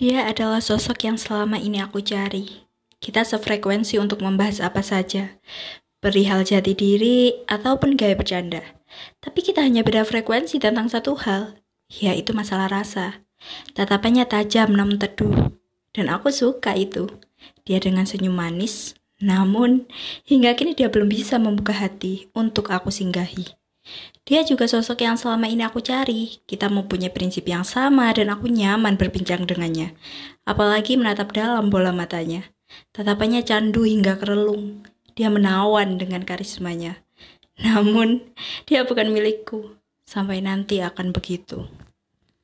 Dia adalah sosok yang selama ini aku cari. Kita sefrekuensi untuk membahas apa saja, perihal jati diri ataupun gaya bercanda. Tapi kita hanya beda frekuensi tentang satu hal, yaitu masalah rasa. Tatapannya tajam namun teduh, dan aku suka itu. Dia dengan senyum manis, namun hingga kini dia belum bisa membuka hati untuk aku singgahi. Dia juga sosok yang selama ini aku cari. Kita mempunyai prinsip yang sama dan aku nyaman berbincang dengannya. Apalagi menatap dalam bola matanya. Tatapannya candu hingga kerelung. Dia menawan dengan karismanya. Namun, dia bukan milikku. Sampai nanti akan begitu.